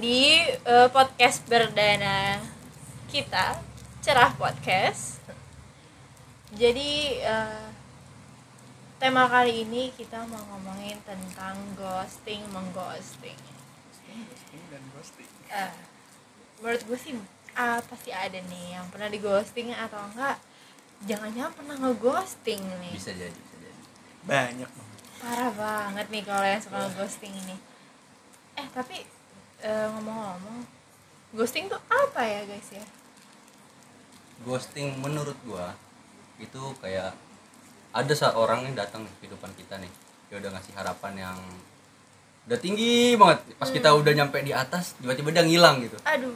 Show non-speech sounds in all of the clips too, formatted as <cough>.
di eh, podcast perdana kita Cerah Podcast. Jadi eh, tema kali ini kita mau ngomongin tentang ghosting mengghosting. Dan ghosting. Eh, Menurut gue sih ah, pasti ada nih yang pernah di ghosting atau enggak. Jangan-jangan pernah ngeghosting nih. Bisa jadi bisa jadi. Banyak banget. Parah banget nih kalau yang suka ghosting ini. Eh tapi eh, ngomong-ngomong ghosting tuh apa ya guys ya? Ghosting menurut gua itu kayak ada seorang yang datang nih kehidupan kita nih. Dia udah ngasih harapan yang udah tinggi banget. Pas kita udah nyampe di atas tiba-tiba dia ngilang gitu. Aduh.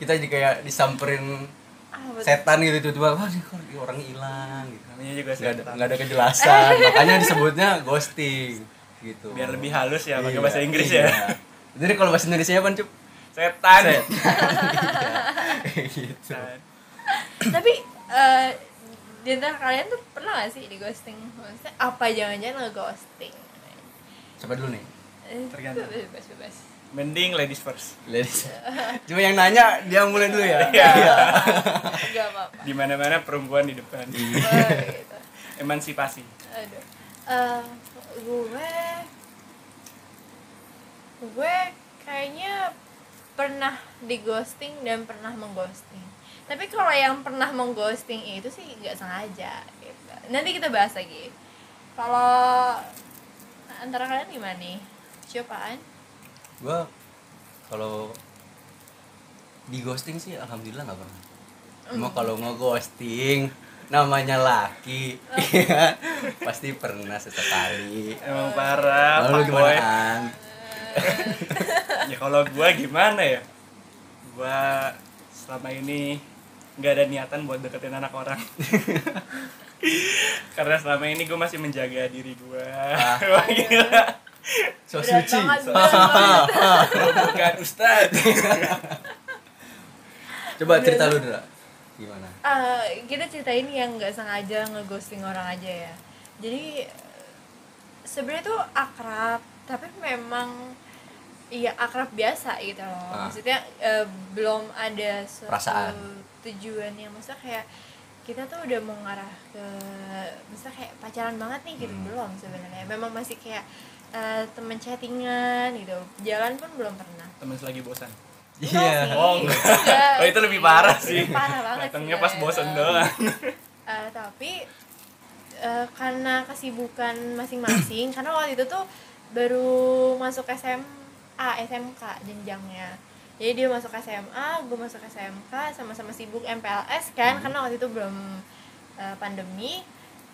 Kita jadi kayak disamperin ah, setan gitu tiba-tiba wah ini kok orang hilang gitu. Namanya juga nggak ada nggak ada kejelasan. <laughs> Makanya disebutnya ghosting gitu. Biar lebih halus ya pakai Iya, bahasa Inggris iya. ya jadi kalau bahasa Indonesia apa cup setan. Set. <laughs> gitu. Setan. tapi eh, di antara kalian tuh pernah gak sih di ghosting maksudnya apa jangan-jangan nge-ghosting? Coba dulu nih? Eh, Tergantung. bebas bebas. Mending ladies first. Ladies. Cuma yang nanya dia mulai dulu ya? Iya. gak apa-apa. Di mana mana perempuan di depan. Oh, gitu. emansipasi. Aduh. Eh, gue gue kayaknya pernah di ghosting dan pernah mengghosting. Tapi kalau yang pernah mengghosting itu sih nggak sengaja gitu. Nanti kita bahas lagi. Kalau antara kalian gimana nih? Siapaan? gua kalau di ghosting sih alhamdulillah nggak pernah cuma kalau nge-ghosting namanya laki ya <laughs> pasti pernah sesekali emang parah lalu gimana <laughs> ya kalau gua gimana ya? Gua selama ini nggak ada niatan buat deketin anak orang. <laughs> Karena selama ini gue masih menjaga diri gue <laughs> Wah, gila. so Berat suci. Banget, bukan ustad coba cerita lu Dra. Gimana? Eh, kita ceritain yang nggak sengaja ngeghosting orang aja ya. Jadi sebenarnya tuh akrab tapi memang iya akrab biasa gitu loh Ah. maksudnya eh, belum ada suatu Perasaan. tujuan yang maksudnya kayak kita tuh udah mau ngarah ke misalnya kayak pacaran banget nih gitu Hmm. belum sebenarnya memang masih kayak eh, temen chattingan gitu jalan pun belum pernah temen lagi bosan iya sih. Oh, Oh, itu lebih parah sih. parah banget datangnya pas ya. bosan doang <laughs> Eh, tapi eh, karena kesibukan masing-masing karena waktu itu tuh baru masuk SMA SMK jenjangnya. Jadi dia masuk SMA gue masuk SMK sama-sama sibuk MPLS kan Hmm. karena waktu itu belum eh, pandemi.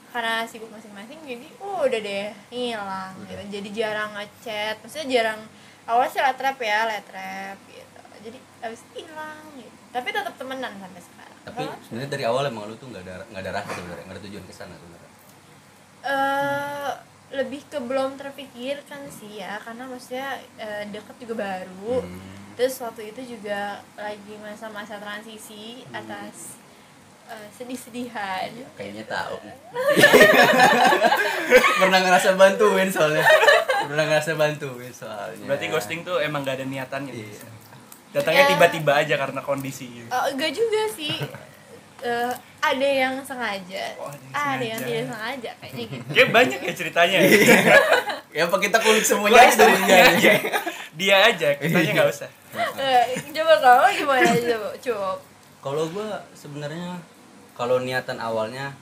Karena sibuk masing-masing jadi oh, udah deh hilang Udah. gitu. Jadi jarang ngechat maksudnya jarang awalnya sih letrap ya letrap gitu. Jadi abis itu hilang gitu. Tapi tetap temenan sampai sekarang. Tapi Kalau- sebenarnya dari awal emang lu tuh nggak ada nggak ada rasa sebenarnya nggak ada tujuan ke sana sebenarnya? Eh lebih ke belum terpikirkan sih ya karena maksudnya eh, deket juga baru Hmm. terus waktu itu juga lagi masa-masa transisi Hmm. atas eh, sedih-sedihan Iya, kayaknya tahu <laughs> pernah ngerasa bantuin soalnya pernah ngerasa bantuin soalnya berarti ghosting tuh emang gak ada niatannya Iya. datangnya Ya. tiba-tiba aja karena kondisi gitu. Eh, enggak juga sih <laughs> Eh, ada yang sengaja. Oh, ada yang ada yang sengaja. tidak sengaja kayaknya gitu. Kayak banyak ya ceritanya. <laughs> Ya apa kita kulik semuanya aja dari dia iya. <laughs> dia aja kitanya nggak usah. Eh, coba kalau gimana coba coba kalau gua sebenarnya kalau niatan awalnya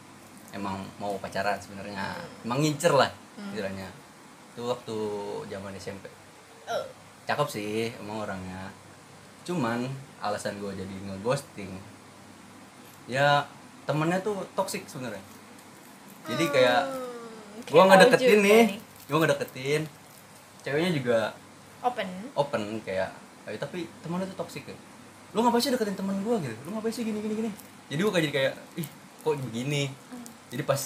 emang mau pacaran sebenarnya. Emang ngincer lah istilahnya. Itu waktu zaman SMP Eh, cakep sih emang orangnya. Cuman alasan gue jadi ngeghosting ya temennya tuh toxic sebenarnya. Jadi kayak hmm, gue nggak deketin nih gue nggak deketin ceweknya juga open? open kayak "Eh, tapi temennya tuh toxic ya. Lu ngapain sih deketin temen gue gitu. Lu ngapain sih gini gini gini? Jadi gue kayak jadi kayak ih kok begini? Jadi pas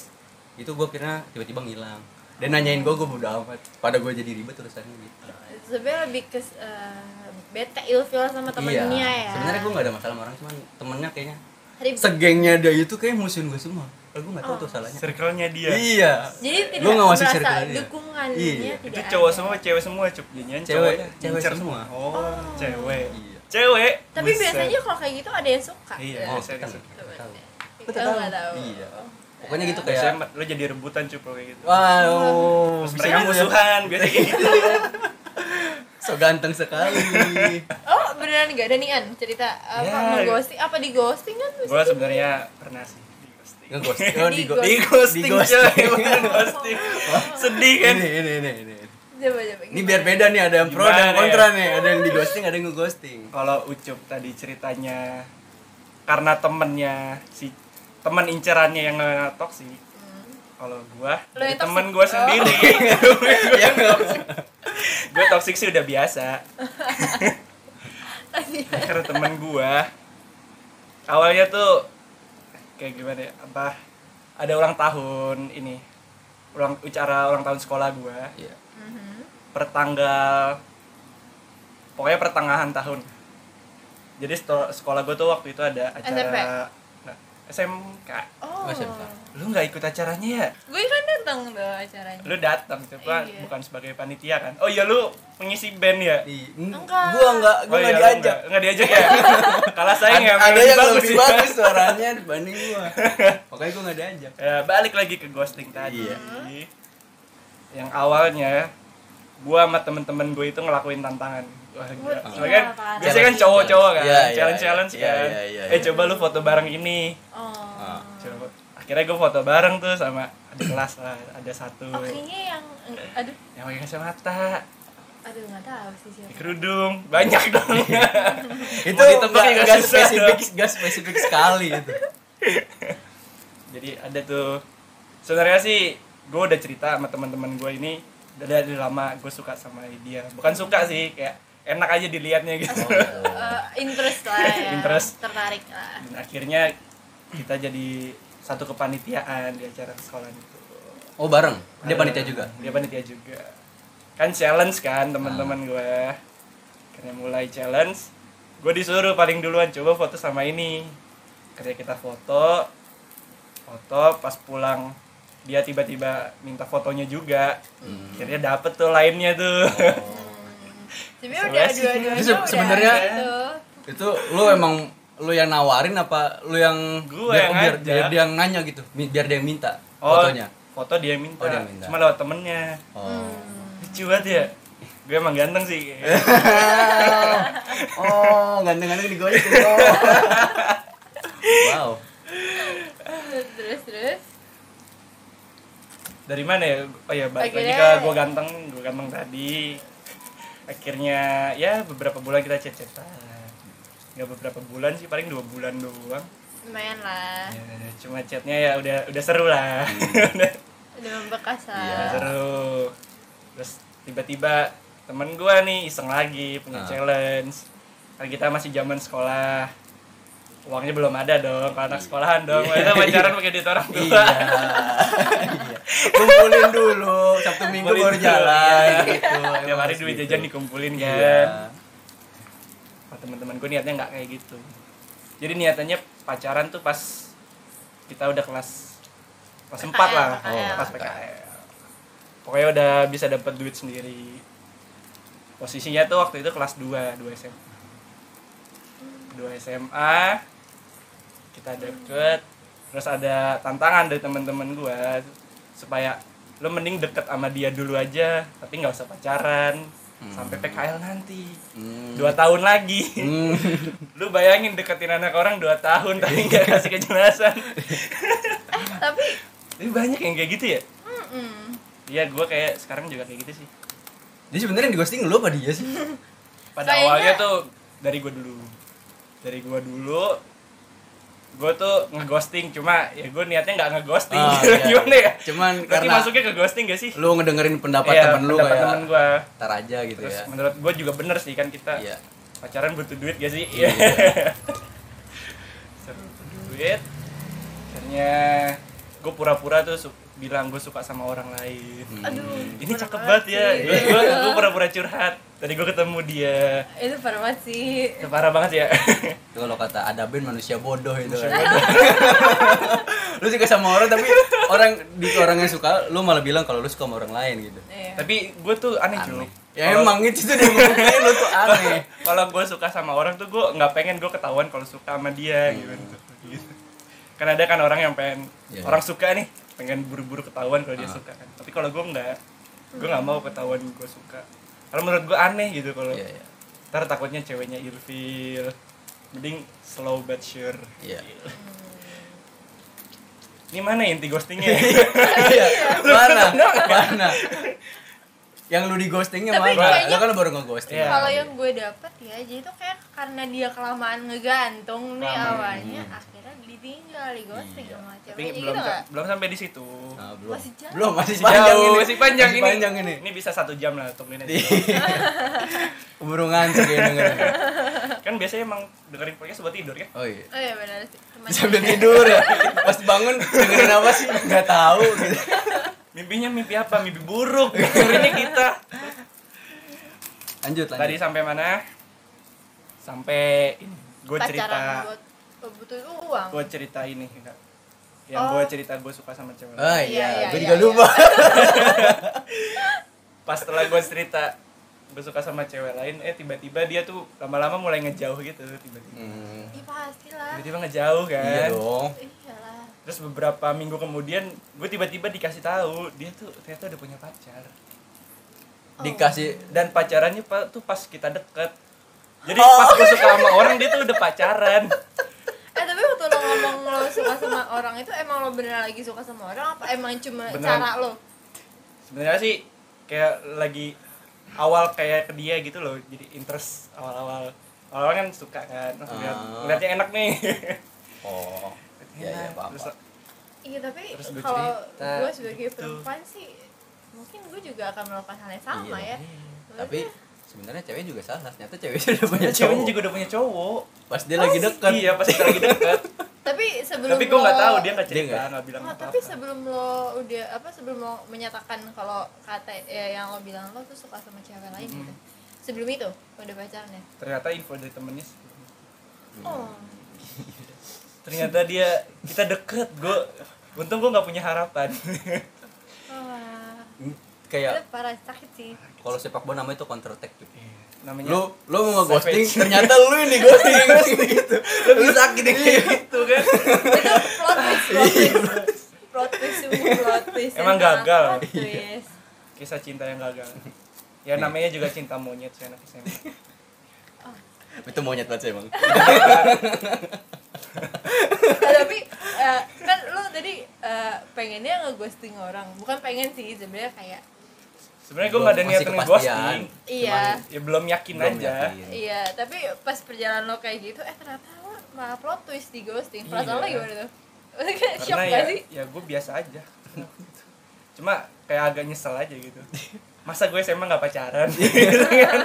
itu gue kira tiba-tiba ngilang. Dan nanyain gue gue udah amat. Pada gue jadi ribet urusannya gitu. Sebenarnya lebih ke eh, bete ilfil sama temennya iya. ya. Sebenarnya gue gak ada masalah sama orang cuman temennya kayaknya Ribet. segengnya dia itu kayak musuhin gue semua gue nggak tahu Oh. tuh salahnya circle-nya dia iya jadi tidak Gua nggak masuk merasa circle dia. dukungannya Iya. itu tidak cowok ada. semua cewek semua cup Cewek- cewek semua. oh, Oh. cewek iya cewek tapi Buset. biasanya kalau kayak gitu ada yang suka Iya, Ya. oh biasanya kita nggak tahu Kita nggak tahu. Iya. pokoknya gitu kayak biasanya lo jadi rebutan cup kalau kayak gitu wow Terus bisa mereka gitu ya. musuhan biasanya gitu <laughs> so ganteng sekali. Oh beneran gak ada nih An cerita apa Ya. mau ghosting? Apa di ghosting kan? Gue sebenarnya pernah sih di ghosting. Oh, Di di ghosting. di ghosting Di ghosting. coy, bukan ghosting. <laughs> Sedih kan? Ini ini ini ini. Coba coba ini biar beda nih ada yang pro dan ya? kontra nih. Ada yang di ghosting ada yang nge-ghosting. Kalau ucup tadi ceritanya karena temennya si teman incerannya yang toksik kalau gua temen gua Oh. <laughs> sendiri ya gue toksik sih udah biasa <laughs> karena temen gua awalnya tuh kayak gimana ya apa ada ulang tahun ini ulang acara ulang tahun sekolah gua Iya. Mhm. pertanggal pokoknya pertengahan tahun jadi sto- sekolah gue tuh waktu itu ada acara SMP? nah, SMK Oh Oh, SMK. Lu nggak ikut acaranya ya? Gue kan datang tuh acaranya. Lu datang coba Iya. bukan sebagai panitia kan? Oh iya lu pengisi band ya? Di, Enggak. gua enggak gua oh iya enggak diajak. nggak nggak diajak ya? <laughs> Kalah saing ya ada, yang lebih ya. bagus suaranya <laughs> dibanding gua. <laughs> Pokoknya gua enggak diajak. Ya balik lagi ke ghosting tadi. Iya. yang awalnya gua sama temen-temen gue itu ngelakuin tantangan. Wah, gila. Soalnya kan biasanya kan cowok-cowok kan Iya, iya, challenge-challenge iya, kan. eh coba lu foto bareng ini. Oh. Akhirnya gue foto bareng tuh sama ada kelas lah ada satu. Oh kayaknya yang Aduh. Yang pakai kacamata. Aduh gak tahu sih siapa. Kerudung. Banyak <laughs> dong. Itu ditebak susah spesifik dong. enggak spesifik sekali itu. <laughs> Jadi ada tuh sebenarnya sih gue udah cerita sama teman-teman gue ini udah dari lama gue suka sama dia. Bukan suka sih kayak enak aja dilihatnya gitu. Eh, Interest lah ya. <laughs> Interest. Tertarik lah. Dan akhirnya kita jadi satu kepanitiaan di acara sekolah itu. Oh bareng? Dia Eh, panitia juga? Dia panitia juga. Kan challenge kan teman-teman gue karena mulai challenge. Gue disuruh paling duluan coba foto sama ini. Karena kita foto. Foto pas pulang dia tiba-tiba minta fotonya juga. Akhirnya dapet tuh lainnya tuh. <laughs> Tapi udah dua-duanya Itu sebenarnya- gitu. itu lu emang lu yang nawarin apa lu yang Gua biar, yang biar, biar dia yang nanya gitu. Biar dia yang minta oh fotonya. foto dia yang minta, Oh, dia yang minta. cuma lewat temennya. Oh. Lucu banget ya. Gue emang ganteng sih. <laughs> Oh ganteng-ganteng digojek oh. wow. Terus terus. Dari mana ya? Oh ya balik lagi ke gue ganteng. Gue ganteng tadi. Akhirnya ya beberapa bulan kita chat chatan nggak beberapa bulan sih paling dua bulan doang. Lumayan lah. Ya, cuma chatnya ya udah udah seru lah. <laughs> Udah membekas lah Iya. Udah seru. Terus tiba-tiba temen gue nih iseng lagi punya Ah. challenge. Kan kita masih zaman sekolah. Uangnya belum ada dong kalau anak sekolahan dong. Kita pacaran pakai duit orang tua. Iya. Iya <laughs> kumpulin dulu sabtu minggu Kumpulin baru jalan iya. gitu. Tiap hari duit gitu. jajan dikumpulin kan Nah, teman-teman gue niatnya nggak kayak gitu. Jadi niatannya pacaran tuh pas kita udah kelas kelas PKL, 4 lah. PKL. pas PKL pokoknya udah bisa dapat duit sendiri. Posisinya tuh waktu itu kelas 2 2 SMA 2 SMA kita deket terus ada tantangan dari teman-teman gue supaya lo mending deket sama dia dulu aja tapi nggak usah pacaran sampai PKL nanti. Hmm. dua tahun lagi. Hmm. <laughs> lu bayangin deketin anak orang dua tahun tapi nggak kasih kejelasan. <laughs> Tapi ini banyak yang kayak gitu ya? Iya gue kayak sekarang juga kayak gitu sih. Jadi sebenarnya di ghosting lu apa dia sih? Pada Kayaknya- awalnya tuh dari gue dulu. Dari gue dulu gue tuh ngeghosting cuma ya gue niatnya nggak ngeghosting. Ah, <laughs> iya. gimana ya? Cuman Berarti karena masuknya ke ghosting gak sih? lu ngedengerin pendapat Iya, temen lu pendapat kayak temen gue tar aja gitu terus ya. menurut gue juga bener sih kan kita iya. pacaran butuh duit gak sih? Iya. <laughs> butuh duit. Akhirnya gue pura-pura tuh bilang gue suka sama orang lain Hmm. aduh ini cakep banget ya gue gue pura-pura curhat tadi gue ketemu dia itu parah banget sih itu parah banget ya <laughs> Itu kalau kata ada band manusia bodoh itu kan. <laughs> lu suka sama orang tapi orang di orang yang suka lu malah bilang kalau lu suka sama orang lain gitu. Iya. tapi gue tuh aneh cuy Aneh. Ya emang itu tuh dia lu tuh aneh. <laughs> kalau gue suka sama orang tuh gue nggak pengen gue ketahuan kalau suka sama dia gitu gitu kan ada kan orang yang pengen Iya. orang suka nih pengen buru-buru ketahuan kalau dia Ah. suka kan tapi kalau gue nggak gue nggak mau ketahuan gue suka kalau menurut gue aneh gitu kalau Iya, iya. ntar takutnya ceweknya ilfil mending slow but sure Iya. ini mana inti ghostingnya <laughs> Iya. <laughs> Mana? Mana? <laughs> Yang lu di ghostingnya Tapi Lu kan baru nge-ghosting. Iya. kalau yang gue dapet ya jadi itu kayak karena dia kelamaan ngegantung nih Lama. awalnya akhirnya ditinggal di ghosting Iya. sama ceweknya belum gitu nggak belum sampai di situ Nah, belum. Masih jauh. Belum, masih Masih panjang jauh, ini. masih panjang Masih ini. panjang ini. ini bisa satu jam lah tungguin aja Keburu ngantuk ya dengerin. kan biasanya emang dengerin podcast buat tidur kan Oh iya. oh iya benar sih <laughs> Sambil tidur ya. Pas bangun dengerin apa sih? Enggak tahu gitu. <laughs> mimpinya mimpi apa? Mimpi buruk ini kita. Lanjut, lanjut. tadi sampai mana? Sampai ini. Gue cerita. oh, butuh uang. Gue cerita ini enggak yang Oh. gue cerita gue suka sama cewek. Oh Iya, iya, iya, gue iya, juga iya. lupa. <laughs> pas setelah gue cerita gue suka sama cewek lain eh tiba-tiba dia tuh lama-lama mulai ngejauh gitu tiba-tiba. Hmm, iya pastilah. Tiba-tiba ngejauh kan? Iya dong. iyalah terus beberapa minggu kemudian gue tiba-tiba dikasih tahu dia tuh ternyata udah punya pacar Oh. Dikasih dan pacarannya pa- tuh pas kita deket jadi Oh. pas gue suka sama orang dia tuh udah pacaran eh tapi waktu lo ngomong lo suka sama orang itu emang lo bener lagi suka sama orang apa emang cuma Beneran. cara lo sebenarnya sih kayak lagi awal kayak ke dia gitu loh jadi interest awal-awal awal kan suka kan oh, ngeliat, Ah. ngeliatnya enak nih Oh. Iya, iya, Enak. paham. Terus paham. iya tapi kalau gue sebagai gitu. perempuan sih mungkin gue juga akan melakukan hal yang sama Iya. ya Tapi sebenarnya cewek juga salah. Ternyata cewek udah punya Ternyata ceweknya cowok. juga udah punya cowok Pas dia lagi deket. iya pas kita lagi deket <laughs> tapi sebelum tapi gue nggak tahu dia nggak Dia cerita nggak- nggak bilang Oh, apa tapi sebelum lo udah apa sebelum lo menyatakan kalau kata ya, yang lo bilang lo tuh suka sama cewek lain Hmm. gitu. Sebelum itu udah pacaran ya? ternyata info dari temennya sih. Oh. <laughs> <laughs> ternyata dia kita deket gue untung gue nggak punya harapan Wah. Itu Kayak parah sakit sih. kalau sepak bola namanya itu counter attack cuy. namanya Lu lu mau nge-ghosting Savage. ternyata lu ini ghosting gitu. <laughs> Lu sakit deh kayak gitu kan. itu plot twist, plot twist. Plot twist, sungguh plot twist. Emang gagal. Plot twist. kisah cinta yang gagal ya namanya juga cinta monyet sih anak SMA Itu monyet banget sih emang. Nah, tapi eh, kan lo tadi eh, pengennya ngeghosting orang bukan pengen sih sebenarnya kayak sebenarnya gue nggak ada niat ngeghosting Iya. Cuman ya belum yakin Belum aja yakin. Iya, tapi pas perjalanan lo kayak gitu, eh ternyata lo malah plot twist di ghosting. Perasaan Iya. lo gimana tuh? Shock karena gak ya sih? ya gue biasa aja cuma kayak agak nyesel aja gitu masa gue SMA nggak pacaran <laughs> Gitu kan.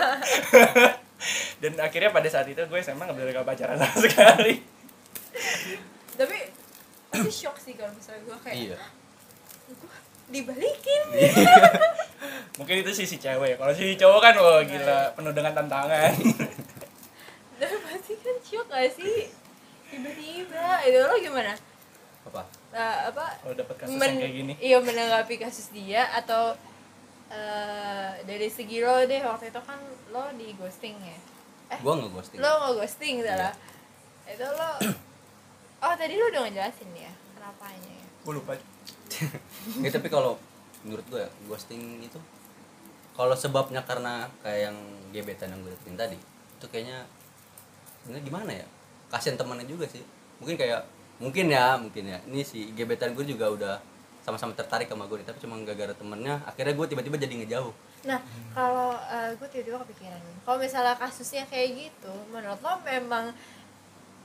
Dan akhirnya pada saat itu gue SMA nggak bener pacaran sama sekali Tapi itu shock sih kalau misalnya gue kayak Iya. gue dibalikin. <laughs> mungkin itu sisi cewek kalau sisi cowok kan wah gila penuh dengan tantangan <laughs> Dan pasti kan shock gak sih? Tiba-tiba, itu lo gimana? Apa? Eh, apa? kalau dapat kasus men- yang kayak gini Iya menanggapi kasus dia atau eh, dari segi lo deh waktu itu kan lo di ghosting ya? Eh, Gua nge-ghosting. lo nggak ghosting salah itu lo <clears throat> oh tadi lo udah ngejelasin ya kenapanya ya? Gue lupa. Ya tapi kalau menurut gue ya, ghosting itu kalau sebabnya karena kayak yang gebetan yang gue dapetin tadi itu kayaknya sebenarnya gimana ya? Kasihan temannya juga sih. Mungkin kayak mungkin ya mungkin ya. Ini si gebetan gue juga udah sama-sama tertarik sama gue nih, tapi cuma gara-gara temennya akhirnya gue tiba-tiba jadi ngejauh. Nah kalau gue tiba-tiba kepikiran kalau misalnya kasusnya kayak gitu menurut lo memang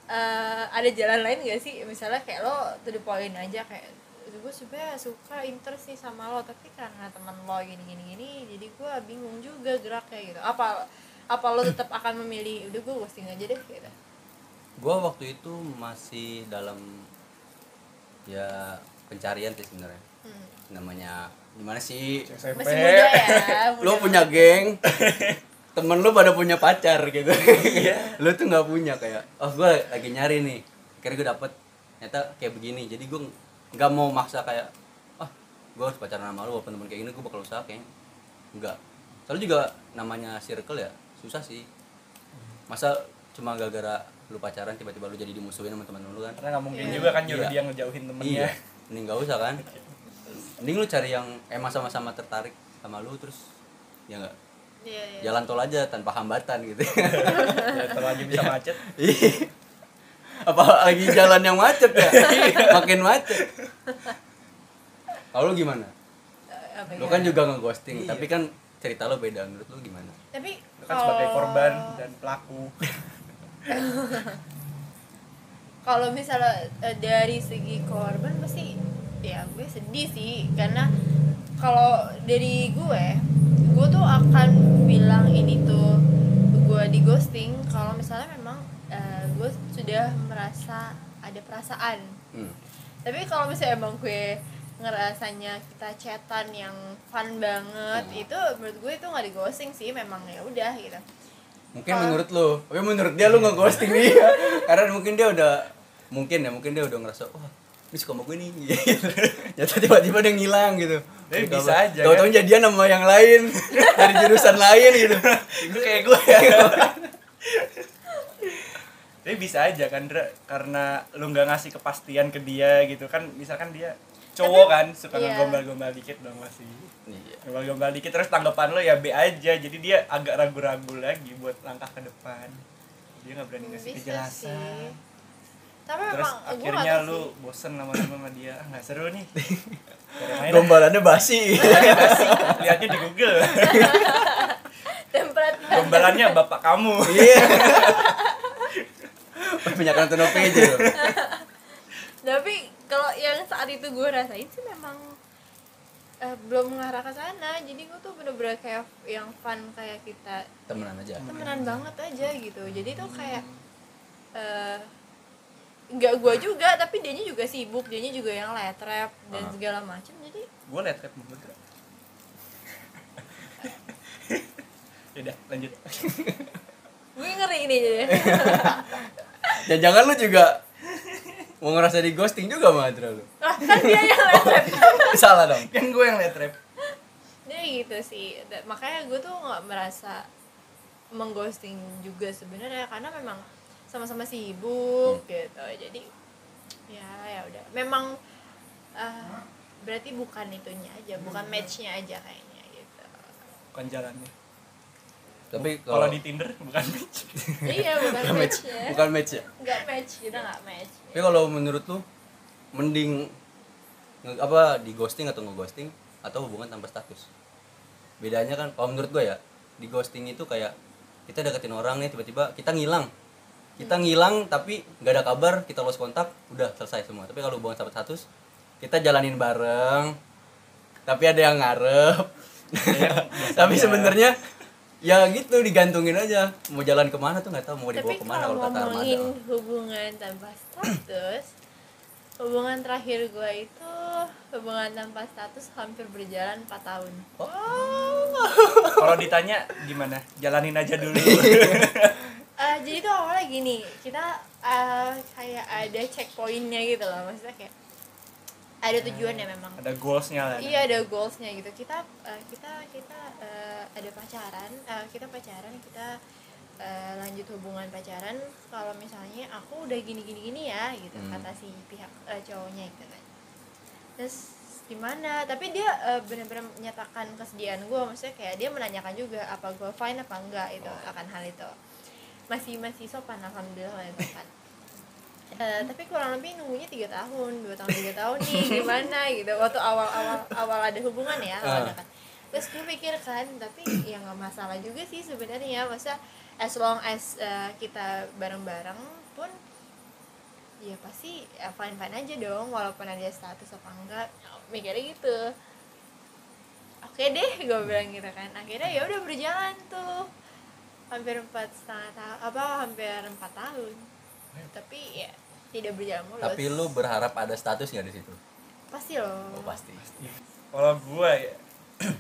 eh, ada jalan lain gak sih? Misalnya kayak lo to the point aja kayak gue sebenernya suka interest nih sama lo tapi karena teman lo gini gini gini jadi gue bingung juga geraknya gitu. Apa apa lo tetap akan memilih udah gue ghosting aja deh gitu? Gue waktu itu masih dalam ya pencarian sih sebenarnya. Hmm. namanya gimana sih? SMP masih muda ya? <laughs> Lu muda punya geng. <laughs> Temen lu pada punya pacar gitu. Iya. <laughs> lu tuh nggak punya kayak oh gue lagi nyari nih kira gue dapet. Ternyata kayak begini. Jadi gue nggak mau maksa kayak ah gue harus pacaran sama lu walaupun temen kayak gini gue bakal usaha kayak enggak soalnya juga namanya circle ya susah sih. Masa cuma gara-gara lu pacaran tiba-tiba lu jadi dimusuhin sama teman lu kan? Karena nggak mungkin Iya. juga kan nyuruh Iya. dia ngejauhin temennya. Iya mending gak usah kan? Mending lu cari yang emang sama-sama tertarik sama lu terus ya enggak Iya, iya. jalan tol aja tanpa hambatan gitu. Ya, terlalu bisa macet. Iya. apalagi jalan yang macet ya? Makin macet. Kalau lu gimana? Eh, apa lu ya? kan juga ngeghosting Iya. tapi kan cerita lu beda. Menurut lu gimana? Tapi Lu kan sebagai korban dan pelaku <laughs> kalau misalnya eh, dari segi korban pasti ya gue sedih sih. Karena kalau dari gue gue tuh akan bilang ini tuh gue di ghosting. Kalau misalnya memang eh, gue sudah merasa ada perasaan. Hmm. tapi kalau misalnya emang gue ngerasanya kita chatan yang fun banget Hmm. itu menurut gue itu nggak di ghosting sih memang ya udah gitu. Mungkin menurut lu. Tapi menurut dia lu ngeghosting dia <laughs> karena mungkin dia udah mungkin ya mungkin dia udah ngerasa wah ini suka sama gue nih. <laughs> Gitu. Nyata tiba-tiba dia ngilang gitu. Tapi bisa aja, tahu-tahu kan? jadian sama yang lain <laughs> dari jurusan lain gitu. Itu kayak gue ya tapi bisa aja kan Dra, karena lu nggak ngasih kepastian ke dia gitu kan misalkan dia cowok kan suka iya. ngegombal-gombal dikit dong masih. Iya. Gombal-gombal dikit terus tanggapan lo ya B aja. Jadi dia agak ragu-ragu lagi buat langkah ke depan. Dia nggak berani ngasih bisa kejelasan. sih terus memang gue akhirnya lu sih. bosen lama-lama sama dia. Nggak seru nih. Lain gombalannya basi. Lihatnya di Google. <laughs> Gombalannya bapak kamu. Iya. <laughs> Banyak nonton loh tapi kalau yang saat itu gue rasain sih memang eh, belum mengarah ke sana. Jadi gue tuh bener-bener kayak yang fun kayak kita temenan aja. Temenan banget aja gitu. Jadi tuh kayak eh nggak gue juga tapi dianya juga sibuk dianya juga yang letrap dan Ah. segala macam jadi gue liat rap mulu Dra. <laughs> Yaudah lanjut. Gue ngeri ini jadi. Dan <laughs> jangan lu juga mau ngerasa di ghosting juga sama Adra lu. Lah kan dia yang letrap <laughs> salah dong. Kan gue yang liat rap. Dia gitu sih. Makanya gue tuh nggak merasa mengghosting juga sebenarnya karena memang sama-sama sibuk gitu. Jadi ya ya udah. Memang eh, berarti bukan itunya aja bukan matchnya aja kayaknya gitu. Bukan jalannya. Tapi kalau di Tinder bukan match. <laughs> Iya bukan bukan match. matchnya. Bukan match ya? Nggak match kita nggak match. Tapi kalau menurut lu mending nge- apa di ghosting atau nge-ghosting atau hubungan tanpa status? Bedanya kan kalau menurut gue ya di ghosting itu kayak kita deketin orang nih tiba-tiba kita ngilang kita ngilang tapi nggak ada kabar kita lost kontak udah selesai semua. Tapi kalau hubungan tanpa status kita jalanin bareng. Tapi ada yang ngarep. <laughs> Tapi sebenarnya ya gitu digantungin aja. Mau jalan ke mana tuh nggak tahu mau dibawa tapi ke mana kalau kalau kata Armada. ngomongin hubungan tanpa status hubungan terakhir gue itu hubungan tanpa status hampir berjalan 4 tahun. Kalau ditanya gimana? Jalanin aja dulu <laughs> Eh, jadi tuh awalnya gini kita eh, kayak ada checkpointnya gitu loh maksudnya kayak ada tujuannya memang. ada goalsnya lah iya ada goalsnya gitu. Kita eh, kita kita eh, ada pacaran eh, kita pacaran kita eh, lanjut hubungan pacaran. Kalau misalnya aku udah gini gini gini ya gitu Hmm. kata si pihak eh, cowoknya gitu kan. Terus gimana? Tapi dia eh, benar-benar menyatakan kesediaan gue maksudnya kayak dia menanyakan juga apa gue fine apa enggak itu akan hal itu masih masih sopan alhamdulillah masih sopan. Eh, tapi kurang lebih nunggunya tiga tahun dua tahun tiga tahun nih <laughs> gimana gitu. Waktu awal awal awal ada hubungan ya awal ada kan. Terus gue pikir kan tapi ya nggak masalah juga sih sebenarnya masa as long as eh, kita bareng bareng pun ya pasti ya fine fine aja dong walaupun ada status apa enggak. Mikirnya gitu. Oke deh gue bilang gitu kan. Akhirnya ya udah berjalan tuh hampir empat setengah tahun apa hampir empat tahun. Tapi ya tidak berjalan mulus. Tapi lu berharap ada status nggak di situ? Pasti loh. Oh pasti. Kalau gue ya <clears throat>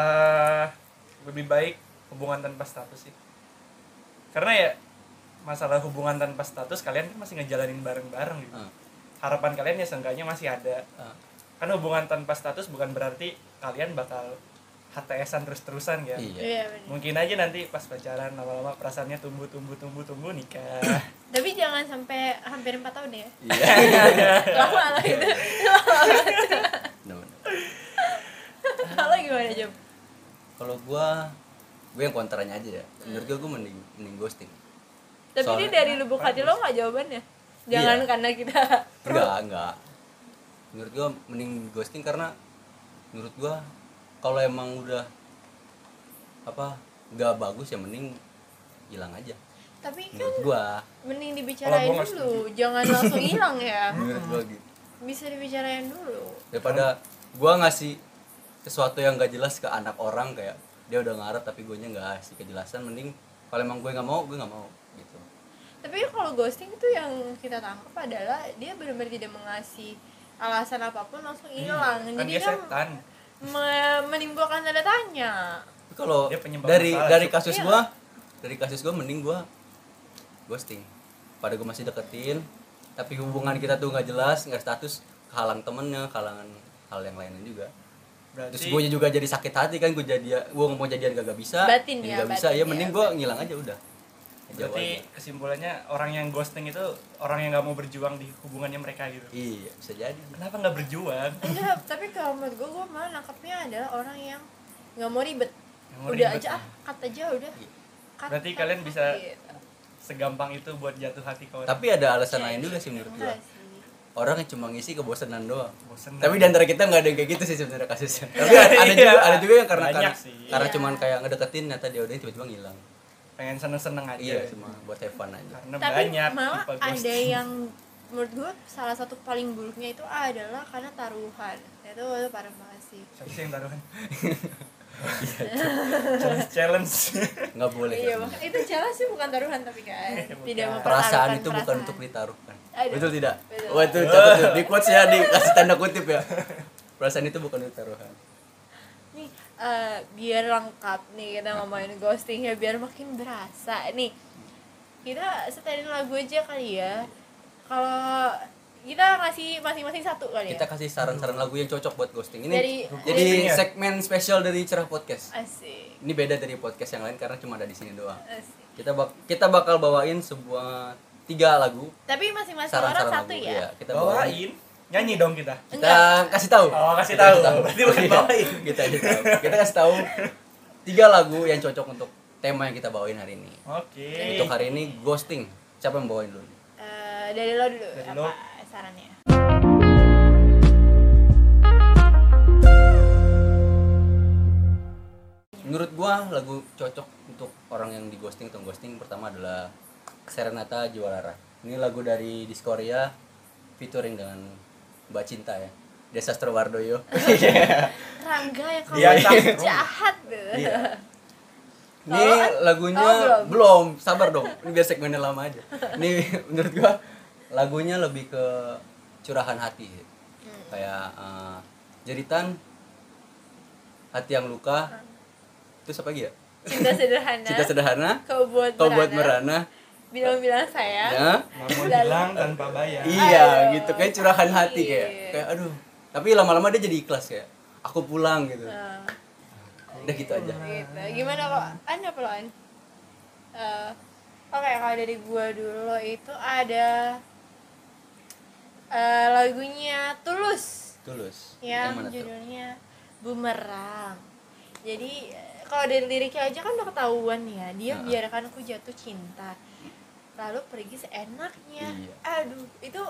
eh lebih baik hubungan tanpa status sih. Karena ya masalah hubungan tanpa status kalian kan masih ngejalanin bareng-bareng gitu. Ah. harapan kalian ya seenggaknya masih ada. Ah. kan hubungan tanpa status bukan berarti kalian bakal HTSan terus-terusan ya iya. Iya mungkin aja nanti pas pacaran lama-lama perasaannya tumbuh tumbuh tumbuh tumbuh nikah. Tapi jangan sampai hampir empat tahun ya? Iya. <laughs> Lama lah itu. Bener-bener. kalau gimana Job kalau gua gue yang kontranya aja ya. Menurut gua gue mending mending ghosting. Tapi ini dari lubuk hati lo nggak jawabannya jangan Iya. karena kita enggak enggak. Menurut gua mending ghosting karena menurut gua kalau emang udah apa nggak bagus ya mending hilang aja. Tapi kan menurut gua. mending Kalau dibicarain gua nggak dulu jangan langsung hilang ya. Menurut <laughs> gua gitu bisa dibicarain dulu. Daripada gua ngasih sesuatu yang gak jelas ke anak orang kayak dia udah ngarep tapi gue nya nggak kasih kejelasan mending kalau emang gue nggak mau gue nggak mau gitu. Tapi kalau ghosting itu yang kita tangkap adalah dia benar-benar tidak mengasih alasan apa pun langsung hilang. Kan jadi dia kan setan me- menimbulkan tanda tanya. Kalau dari masalah, dari kasus Iya. gua dari kasus gua mending gua ghosting. Pada gua masih deketin tapi hubungan kita tuh nggak jelas nggak status halang temennya halangan hal yang lainnya juga. Berarti terus gue juga jadi sakit hati kan gue jadi gue mau jadian gak, bisa Batin ya, nggak bisa. batin ya ya, mending gue ngilang aja udah berarti aja. kesimpulannya orang yang ghosting itu orang yang nggak mau berjuang di hubungannya mereka gitu? Iya bisa jadi. Kenapa nggak berjuang? Enggak tapi kalau menurut gue gue malah nangkepnya adalah orang yang nggak mau ribet. Mau udah ribet. aja ah cut aja udah. Iya. Cut, Berarti cut, kalian bisa- gitu. segampang itu buat jatuh hati ke orang? Tapi ada alasan lain juga sih menurut gue orang yang cuma ngisi kebosanan doang. Bosen tapi di antara kita nggak ada yang kayak gitu sih sebenarnya kasusnya. <laughs> Tapi ada, ada juga ada juga yang karena Banyak karena, sih. karena Iya. cuman kayak ngedeketin ternyata dia udah tiba-tiba ngilang pengen seneng-seneng aja. Iya cuma buat have fun aja. Karena tapi banyak malah ada yang menurut gue salah satu paling buruknya itu adalah karena taruhan. Itu itu parah banget sih. Siapa sih yang taruhan? Challenge challenge. Nggak boleh iya kan? itu jelas sih bukan taruhan tapi kan. Bukan. tidak perasaan itu bukan untuk ditaruhkan. Aduh. betul tidak? Betul. wah itu catat tuh di quotes ya dikasih tanda kutip ya. Perasaan itu bukan untuk taruhan eh, biar lengkap nih kita ngomongin ghosting ya biar makin berasa. Nih kita setelin lagu aja kali ya. Kalau kita ngasih masing-masing satu kali kita ya kasih saran-saran lagu yang cocok buat ghosting. Ini Dari- jadi Ghosting ya? segmen spesial dari cerah podcast. Asik. Ini beda dari podcast yang lain karena cuma ada di sini doang. Asik. Kita bak kita bakal bawain sebuah tiga lagu. Tapi masing-masing orang satu lagu ya? Iya, kita bawain. bawain nyanyi dong kita. Kita kasih tahu. Oh, kasih Kita tahu. Berarti bukan Iya, bawain. kita kasih tahu. Kita kasih tahu tiga lagu yang cocok untuk tema yang kita bawain hari ini. Oke. Untuk hari ini ghosting. Siapa yang bawain dulu? Eh, dari lo dulu. Dari apa lo. sarannya? Menurut gua lagu cocok untuk orang yang di ghosting atau ghosting pertama adalah Serenata Jualara ini lagu dari Diskoria featuring dengan Mbak Cinta ya Desa Wardoyo <laughs> Rangga yang kamu Dia cakep. jahat tuh Iya. <laughs> Ini Kalau kan- lagunya oh, belum. belum. sabar dong. Ini biar segmennya lama aja. Ini <laughs> menurut gua lagunya lebih ke curahan hati. Hmm. Kayak eh, jeritan hati yang luka. Terus apa lagi ya? cinta sederhana Cinta sederhana, kau buat kau buat merana. Bilang-bilang sayang Ya. namun hilang tanpa bayar Iya, Aduh, gitu kayak curahan hati kayak. Kayak aduh. Tapi lama-lama dia jadi ikhlas ya. Aku pulang gitu. Nah, Udah gitu aja. gitu gimana kok anda pelan Eh, oke kalau dari gua dulu itu ada eh, lagunya tulus Tulus. yang mana tuh? judulnya bumerang jadi eh, kalau dari liriknya aja kan udah ketahuan ya dia Nah. biarkan aku jatuh cinta lalu pergi seenaknya Iya. aduh itu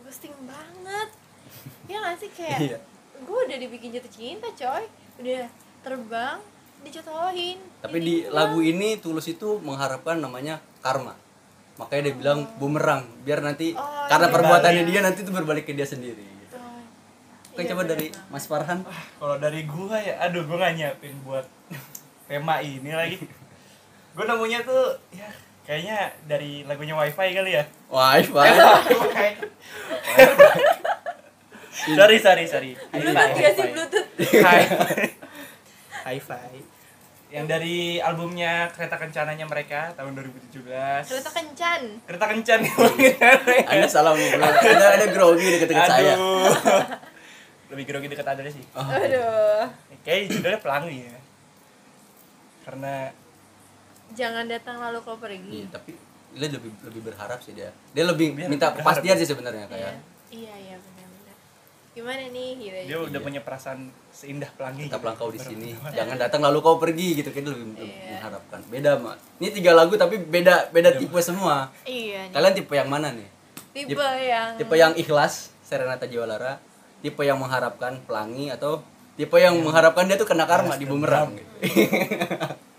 ghosting banget ya nggak sih kayak Iya. gue udah dibikin jatuh cinta coy udah terbang dijatuhin Tapi di lagu ini Tulus itu mengharapkan namanya karma. Makanya dia bilang bumerang biar nanti Oh, karena iya. perbuatannya dia nanti itu berbalik ke dia sendiri. Gitu. Oh, Oke iya, coba bener dari. Mas Farhan. kalau dari gua ya aduh gua nggak nyiapin buat <laughs> tema ini lagi <laughs> gua nemunya tuh ya kayaknya dari lagunya wifi kali ya? Wifi. sorry sorry sorry bluetooth gak sih bluetooth? Hai Hi-Fi. Yang dari albumnya Kereta Kencananya mereka tahun 2017 kereta kencan. Kereta Kencan. <laughs> Anda salah ngobrol anda ada grogi deket-deket saya. Aduh lebih grogi dekat ada sih. Oh, aduh. Kayak judulnya Pelangi ya. Karena jangan datang lalu kau pergi. Iya tapi dia lebih lebih berharap sih dia. Dia lebih Biar minta kepastian sih sebenarnya iya kayak iya. Iya benar-benar. Gimana nih gitu dia udah Iya. punya perasaan seindah Pelangi tetaplah gitu. kau di sini. Jangan datang lalu kau pergi gitu. Kan dia lebih Iya. mengharapkan. Beda mak ini tiga lagu tapi beda beda tipe semua. Iya nih. kalian tipe yang mana nih? Tipe yang tipe yang ikhlas Serenata Jiwalara. Tipe yang mengharapkan pelangi atau tipe yang mengharapkan dia tuh kena karma di bumerang gitu. <laughs>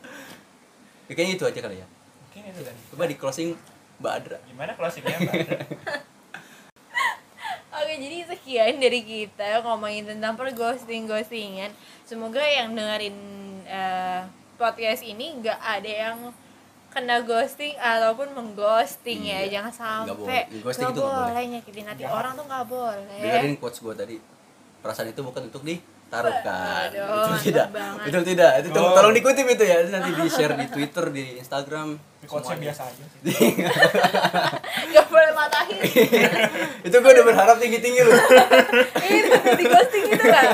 Ya, kayaknya itu aja kali ya mungkin itu kan coba di closing Mbak Adra gimana closingnya Mbak? <laughs> Oke, jadi sekian dari kita ngomongin tentang perghosting-ghostingan. Semoga yang dengerin eh, podcast ini nggak ada yang kena ghosting ataupun mengghosting Iya, ya. Jangan nggak sampai boleh. Ghosting nggak itu nggak boleh boleh. nyakitin hati orang tuh nggak boleh. dengerin quotes gue tadi perasaan itu bukan untuk ditaruhkan Aduh, betul tidak banget. betul tidak itu tolong, Oh. tolong dikutip itu ya nanti di share di Twitter di Instagram semuanya. biasa aja sih <laughs> Gak boleh matahin. <laughs> itu gue udah berharap tinggi tinggi loh <laughs> itu di ghosting itu kan.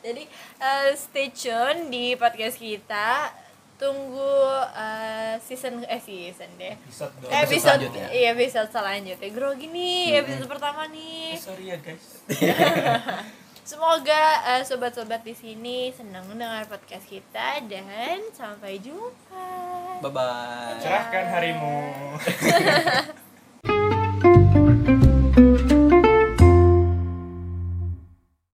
Jadi eh, stay tune di podcast kita. Tunggu eh, season eh season deh. episode dong Episode episode selanjutnya. iya episode selanjutnya grogi nih episode pertama nih Eh, sorry ya guys semoga eh, sobat-sobat di sini senang mendengar podcast kita dan sampai jumpa. Bye bye cerahkan harimu <laughs>